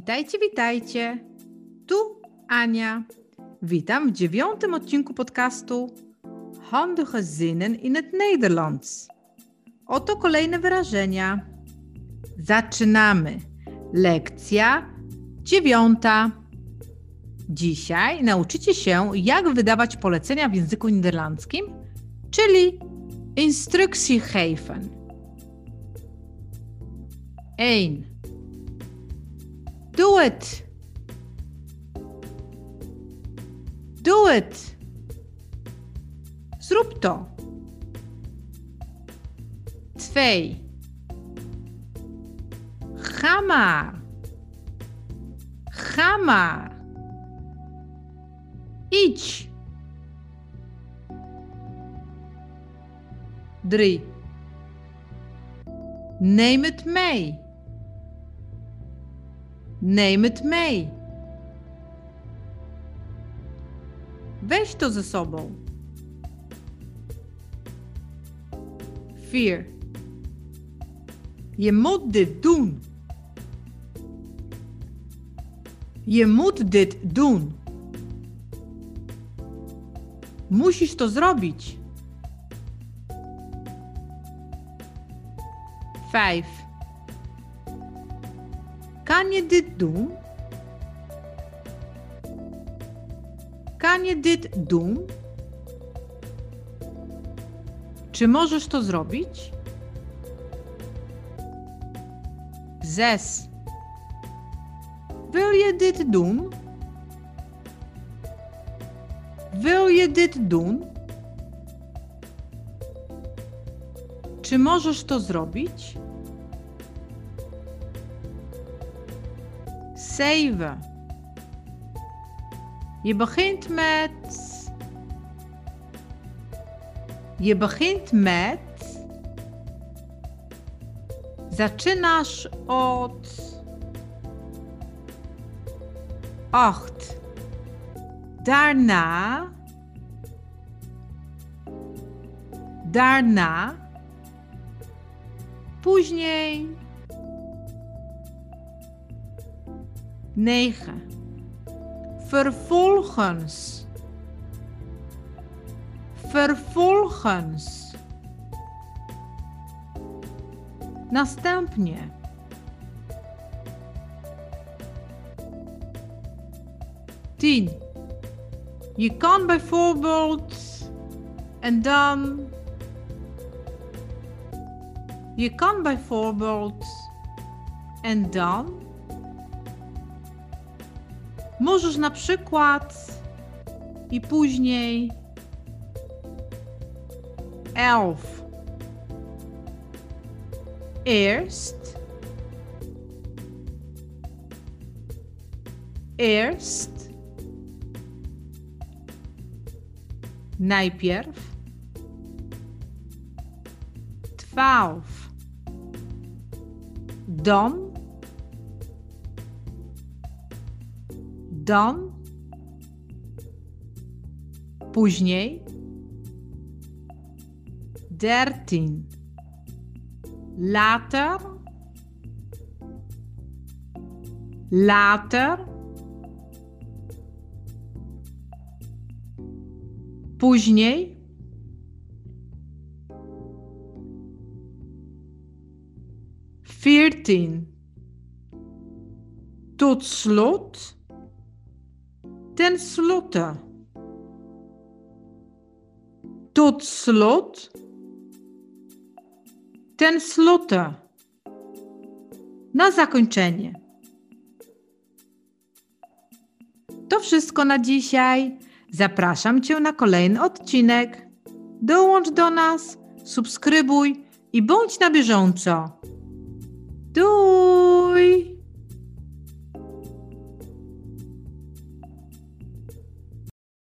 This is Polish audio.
Witajcie, witajcie. Tu Ania. Witam w dziewiątym odcinku podcastu Handige zinnen in het Nederlands. Oto kolejne wyrażenia. Zaczynamy. Lekcja dziewiąta. Dzisiaj nauczycie się, jak wydawać polecenia w języku niderlandzkim, czyli instrukcji geven. 1. Doe het. Doe het. Zrób to. 2. Ga maar. Ga maar. Idź. 3. Neem het mee. Neem het mee. Weź to ze sobą. 4. Je moet dit doen. Je moet dit doen. Musisz to zrobić. 5. Czy możesz to zrobić? 6. Wil je dit doen? Wil je dit doen? Czy możesz to zrobić? 7. Je begint met. Je begint met. Zaczynasz od. 8. Daarna. Daarna. Później. 9. Vervolgens. Vervolgens. Następnie. Tien. Je kan bijvoorbeeld en dan. Je kan bijvoorbeeld en dan. Możesz na przykład i później elf. Eerst. Eerst. Najpierw. Twaalf. Dan. Dan, później, dertien, later, later, później, veertien, tot slot, Ten slotte. Tot slot. Ten slotte. Na zakończenie. To wszystko na dzisiaj. Zapraszam Cię na kolejny odcinek. Dołącz do nas, subskrybuj i bądź na bieżąco.